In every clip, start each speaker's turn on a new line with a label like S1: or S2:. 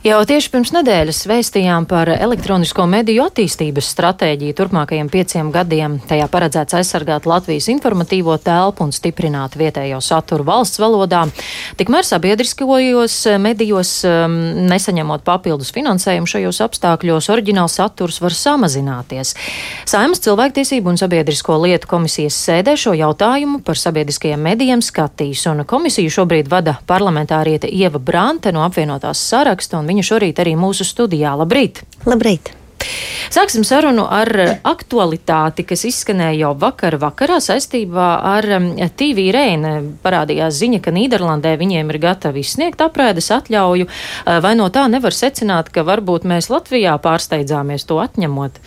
S1: Jau tieši pirms nedēļas vēstījām par elektronisko mediju attīstības stratēģiju turpmākajiem pieciem gadiem. Tajā paredzēts aizsargāt Latvijas informatīvo telpu un stiprināt vietējo saturu valsts valodā. Tikmēr sabiedriskajos medijos, um, nesaņemot papildus finansējumu šajos apstākļos, oriģināls saturs var samazināties. Saimas cilvēktiesību un sabiedrisko lietu komisijas sēdē šo jautājumu par sabiedriskajiem medijiem skatīs, un komisiju šobrīd vada parlamentāriete Ieva Brante no apvienotās saraksta Viņa šorīt arī mūsu studijā. Labrīt!
S2: Labrīt!
S1: Sāksim sarunu ar aktualitāti, kas izskanēja jau vakar vakarā saistībā ar TV Reina. Parādījās ziņa, ka Nīderlandē viņiem ir gatavi izsniegt aprēdes atļauju. Uh, vai no tā nevar secināt, ka varbūt mēs Latvijā pārsteidzāmies to atņemot?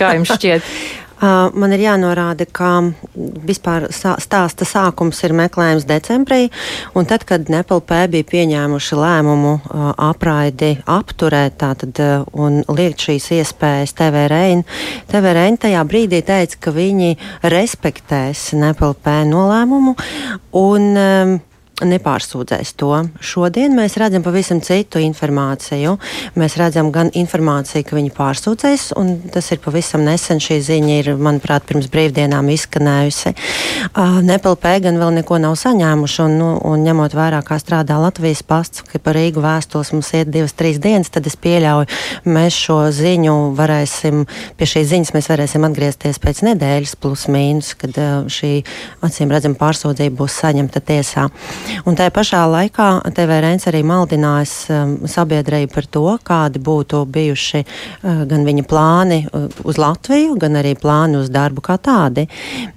S1: Kā jums šķiet?
S2: Man ir jānorāda, ka vispār stāsta sākums ir meklējums decembrī, un tad, kad NPLP bija pieņēmuši lēmumu apraidi apturēt tātad, un liekt šīs iespējas TV Rein, TV Rein tajā brīdī teica, ka viņi respektēs NPLP nolēmumu, un nepārsūdzēs to. Šodien mēs redzam pavisam citu informāciju. Mēs redzam gan informāciju, ka viņi pārsūdzēs, un tas ir pavisam nesen. Šī ziņa ir, manuprāt, pirms brīvdienām izskanējusi. Uh, Nepelpē gan vēl neko nav saņēmuši, un, nu, un ņemot vērā, kā strādā Latvijas pasts, ka par Rīgu vēstules mums iet divas, trīs dienas, tad es pieļauju, mēs šo ziņu varēsim, pie šīs ziņas mēs varēsim atgriezties pēc nedēļas plus mīnus, kad uh, šī acīm redzam pārsūdzība būs saņemta tiesā. Un tajā pašā laikā TVRNs arī maldinājis um, sabiedrību par to, kādi būtu bijuši uh, gan viņa plāni uh, uz Latviju, gan arī plāni uz darbu kā tādi.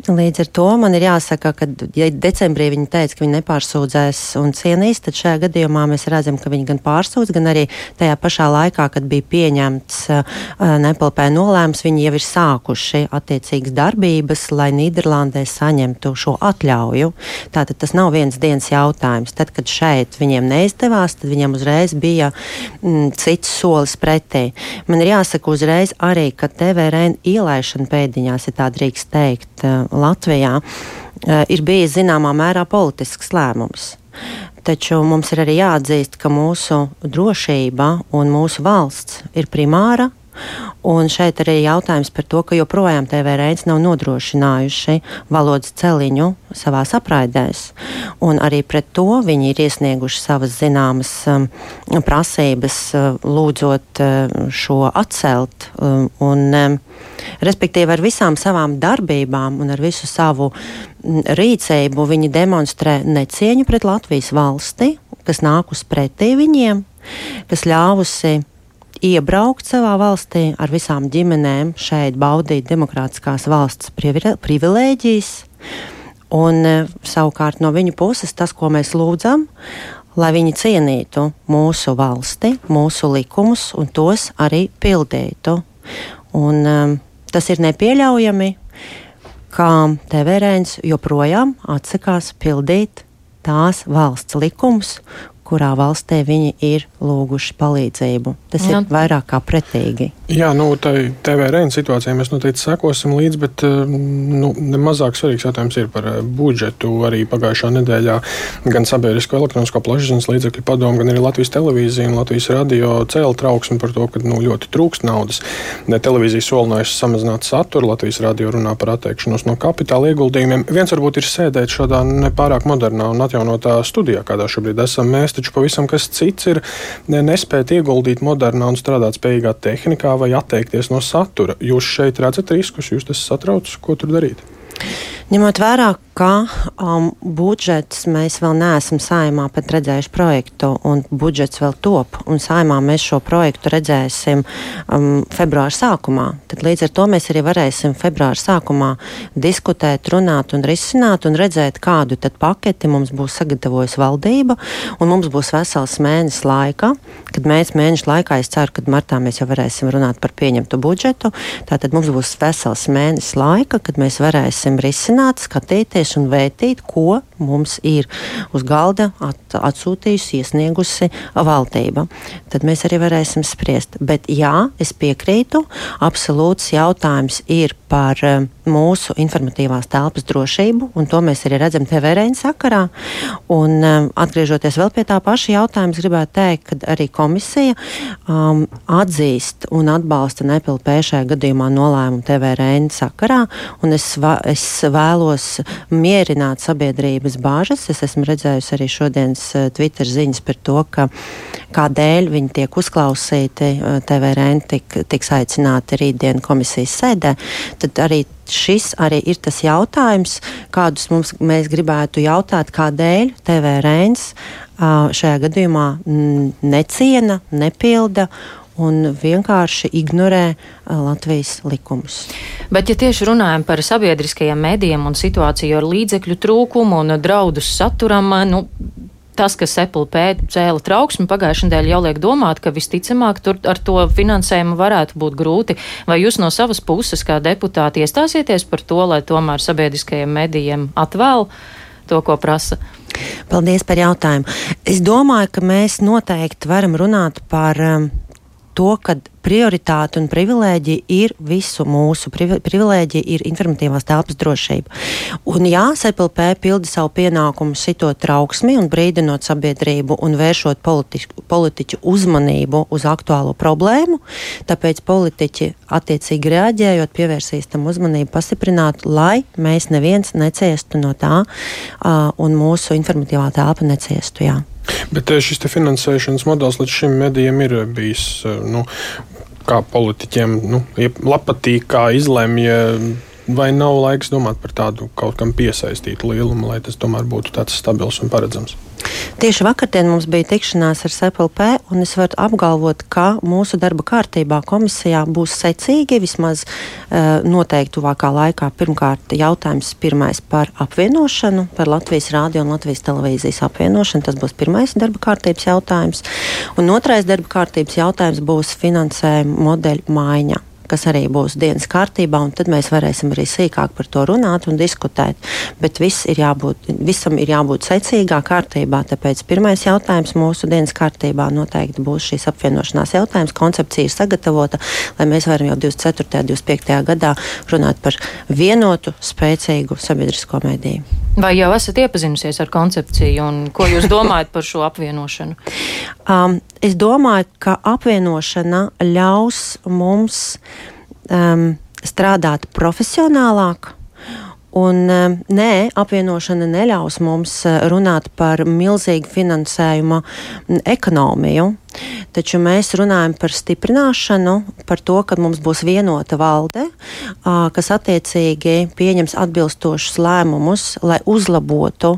S2: Līdz ar to man ir jāsaka, ka, ja decembrī viņi teica, ka viņi nepārsūdzēs un cienīs, tad šajā gadījumā mēs redzam, ka viņi gan pārsūdz, gan arī tajā pašā laikā, kad bija pieņemts uh, nepalpē nolēmums, viņi jau ir sākuši attiecīgas darbības, lai Nīderlandē saņemtu šo atļauju. Tātad tas nav viens dienas jautājums jautājums. Tad, kad šeit viņiem neizdevās, tad viņiem uzreiz bija mm, cits solis pretī. Man ir jāsaka uzreiz arī, ka TVRN ielaišana pēdiņās, ja tā drīkst teikt, uh, Latvijā, uh, ir bijis zināmā mērā politisks lēmums. Taču mums ir arī jāatzīst, ka mūsu drošība un mūsu valsts ir primāra Un šeit arī jautājums par to, ka joprojām TV reizes nav nodrošinājuši valodas celiņu savā apraidēs. Un arī pret to viņi ir iesnieguši savas zināmas um, prasības, uh, lūdzot uh, šo atcelt. Um, un, um, respektīvi, ar visām savām darbībām un ar visu savu mm, rīcību viņi demonstrē necieņu pret Latvijas valsti, kas nāk uz pretī viņiem, kas ļāvusi iebraukt savā valstī ar visām ģimenēm, šeit baudīt demokrātiskās valsts privilēģijas. Un e, savukārt no viņu puses tas, ko mēs lūdzam, lai viņi cienītu mūsu valsti, mūsu likumus un tos arī pildītu. Un, um, tas ir nepieļaujami, ka TVRēns joprojām atsakās pildīt tās valsts likumus, kurā valstī viņi ir lūguši palīdzību. Tas nu, ir vairāk kā pretīgi.
S3: Jā, nu, tai TVRN situācijai mēs noteikti sekosim līdzi, bet eh, nu, nemazāk svarīgs jautājums ir par eh, budžetu. Arī pagājušā nedēļā gan Sabiedrisko elektronisko plašsaziņas līdzekļu padomu, gan arī Latvijas televīzija un Latvijas radio cēla trauksmi par to, ka nu, ļoti trūkst naudas. Televīzija solinājusi samazināt saturu, Latvijas radio runā par atteikšanos no kapitāla ieguldījumiem. Viens varbūt ir sēdēt šādā nepārāk modernā un atjaunotā studijā, kādā šobrīd esam mēs taču pavisam kas cits ir nespēt ieguldīt modernā un strādāt spējīgā tehnikā vai atteikties no satura. Jūs šeit redzat riskus, jūs tas satrauc, ko tur darīt?
S2: Ņemot vērā, ka um, budžets mēs vēl neesam saimā pat redzējuši projektu, un budžets vēl top, un saimā mēs šo projektu redzēsim um, februāra sākumā, tad līdz ar to mēs arī varēsim februāra sākumā diskutēt, runāt un risināt un redzēt, kādu tad paketi mums būs sagatavojusi valdība, un mums būs vesels mēnesis laika, kad mēs mēnešu laikā, es ceru, ka martā mēs jau varēsim runāt par pieņemtu budžetu, tātad mums būs vesels mēnesis laika, kad mēs varēsim risināt risināt, skatīties un vērtīt, ko mums ir uz galda at, atsūtījusi, iesniegusi valdība. Tad mēs arī varēsim spriest. Bet jā, es piekrītu, absolūts jautājums ir par mūsu informatīvās telpas drošību, un to mēs arī redzam TV rēņa sakarā. Un, atgriežoties vēl pie tā paša jautājuma, gribētu teikt, ka arī komisija um, atzīst un atbalsta nepilnē šajā gadījumā nolēmumu TV rēņa sakarā, un es, es vēlos mierināt sabiedrības bāžas. Es esmu redzējusi arī šodienas Twitter ziņas par to, ka kādēļ viņi tiek uzklausīti, TVRN tik, tiks aicināti rītdien komisijas sēdē, tad arī šis arī ir tas jautājums, kādus mums mēs gribētu jautāt, kādēļ TVRN šajā gadījumā neciena, nepilda un vienkārši ignorē Latvijas likumus.
S1: Bet, ja tieši runājam par sabiedriskajiem mēdījiem un situāciju ar līdzekļu trūkumu un draudus saturam, nu, tas, kas Apple pēta cēla trauksmi pagājušajā nedēļā, jau liek domāt, ka visticamāk tur ar to finansējumu varētu būt grūti. Vai jūs no savas puses, kā deputāti, iestāsieties par to, lai tomēr sabiedriskajiem medijiem atvēl to, ko prasa?
S2: Paldies par jautājumu. Es domāju, ka mēs noteikti varam runāt par um, to, ka prioritāte un privilēģija ir visu mūsu. Privilēģija ir informatīvās telpas drošība. Un jā, SPLP pilda savu pienākumu sitot trauksmi un brīdinot sabiedrību un vēršot politiku, politiķu uzmanību uz aktuālo problēmu. Tāpēc politiķi attiecīgi reaģējot, pievērsīs tam uzmanību, pastiprināt, lai mēs neviens neciestu no tā un mūsu informatīvā telpa neciestu. Jā.
S3: Bet eh, šis finansēšanas modelis līdz šim medijiem ir bijis eh, nu, kā politiķiem nu, patīk, kā izlemj. Vai nav laiks domāt par tādu kaut kam piesaistītu lielumu, lai tas tomēr būtu tāds stabils un paredzams?
S2: Tieši vakardien mums bija tikšanās ar SPLP, un es varu apgalvot, ka mūsu darba kārtībā komisijā būs secīgi vismaz uh, noteikti tuvākā laikā. Pirmkārt, jautājums pirmais par apvienošanu, par Latvijas rādio un Latvijas televīzijas apvienošanu. Tas būs pirmais darba kārtības jautājums. Un otrais darba kārtības jautājums būs finansējuma modeļu maiņa kas arī būs dienas kārtībā, un tad mēs varēsim arī sīkāk par to runāt un diskutēt. Bet ir jābūt, visam ir jābūt secīgā kārtībā, tāpēc pirmais jautājums mūsu dienas kārtībā noteikti būs šīs apvienošanās jautājums. Koncepcija ir sagatavota, lai mēs varam jau 24. un 25. gadā runāt par vienotu, spēcīgu sabiedrisko mediju.
S1: Vai jau esat iepazinusies ar koncepciju un ko jūs domājat par šo apvienošanu?
S2: Um, es domāju, ka apvienošana ļaus mums um, strādāt profesionālāk. Un, um, nē, apvienošana neļaus mums uh, runāt par milzīgu finansējuma ekonomiju, taču mēs runājam par stiprināšanu, par to, ka mums būs vienota valde, kas attiecīgi pieņems atbilstošus lēmumus, lai uzlabotu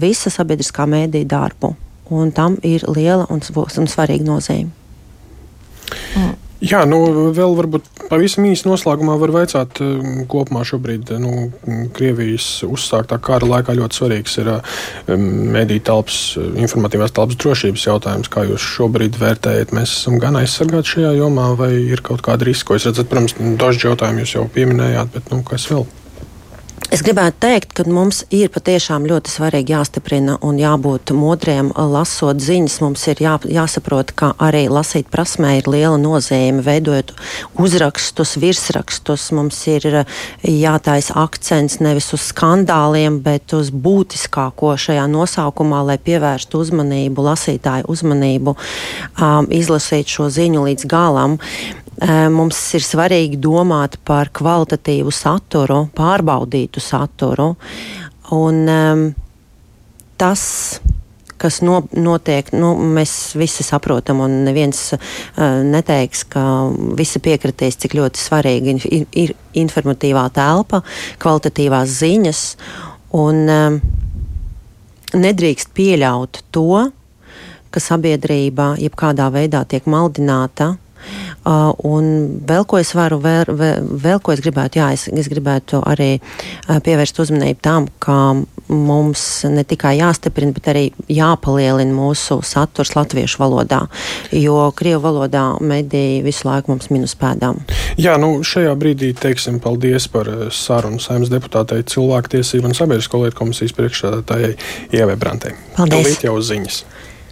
S2: visa sabiedriskā mēdī darbu un tam ir liela un svarīga nozīme.
S3: Jā, nu, vēl varbūt pavisam īsi noslēgumā var veicāt, um, kopumā šobrīd nu, Krievijas uzsāktā kara laikā ļoti svarīgs ir um, mediju telpas, informatīvās telpas drošības jautājums. Kā jūs šobrīd vērtējat? Mēs esam gan aizsargāti šajā jomā, vai ir kaut kāda riska? Ko es redzat, protams, dažs jautājumus jūs jau pieminējāt, bet nu, kas vēl?
S2: Es gribētu teikt, ka mums ir patiešām ļoti svarīgi jāstiprina un jābūt modriem, lasot ziņas. Mums ir jā, jāsaprot, ka arī lasīt prasmē ir liela nozīme. Veidojot uzrakstus, virsrakstus, mums ir jātaisa akcents nevis uz skandāliem, bet uz būtiskāko šajā nosaukumā, lai pievērstu uzmanību, lasītāju uzmanību, um, izlasīt šo ziņu līdz galam. Mums ir svarīgi domāt par kvalitatīvu saturu, pārbaudītu saturu. Un, um, tas, kas no, notiek, nu, mēs visi saprotam, un neviens uh, neteiks, ka visi piekritīs, cik ļoti svarīga ir, ir informatīvā telpa, kvalitatīvās ziņas. Un, um, nedrīkst pieļaut to, ka sabiedrība jebkādā veidā tiek maldināta Uh, un vēl ko es varu, vēl, vēl, vēl ko es gribētu, jā, es, es gribētu arī uh, pievērst uzmanību tam, ka mums ne tikai jāstiprina, bet arī jāpalielina mūsu saturs latviešu valodā, jo krievu valodā mediji visu laiku mums minus pēdām.
S3: Jā, nu šajā brīdī teiksim paldies par uh, sarunu saimnes deputātei cilvēktiesību un sabiedrisko lietu komisijas priekšsēdētājai Ievai Brantei.
S2: Paldies!
S3: Jau uz ziņas!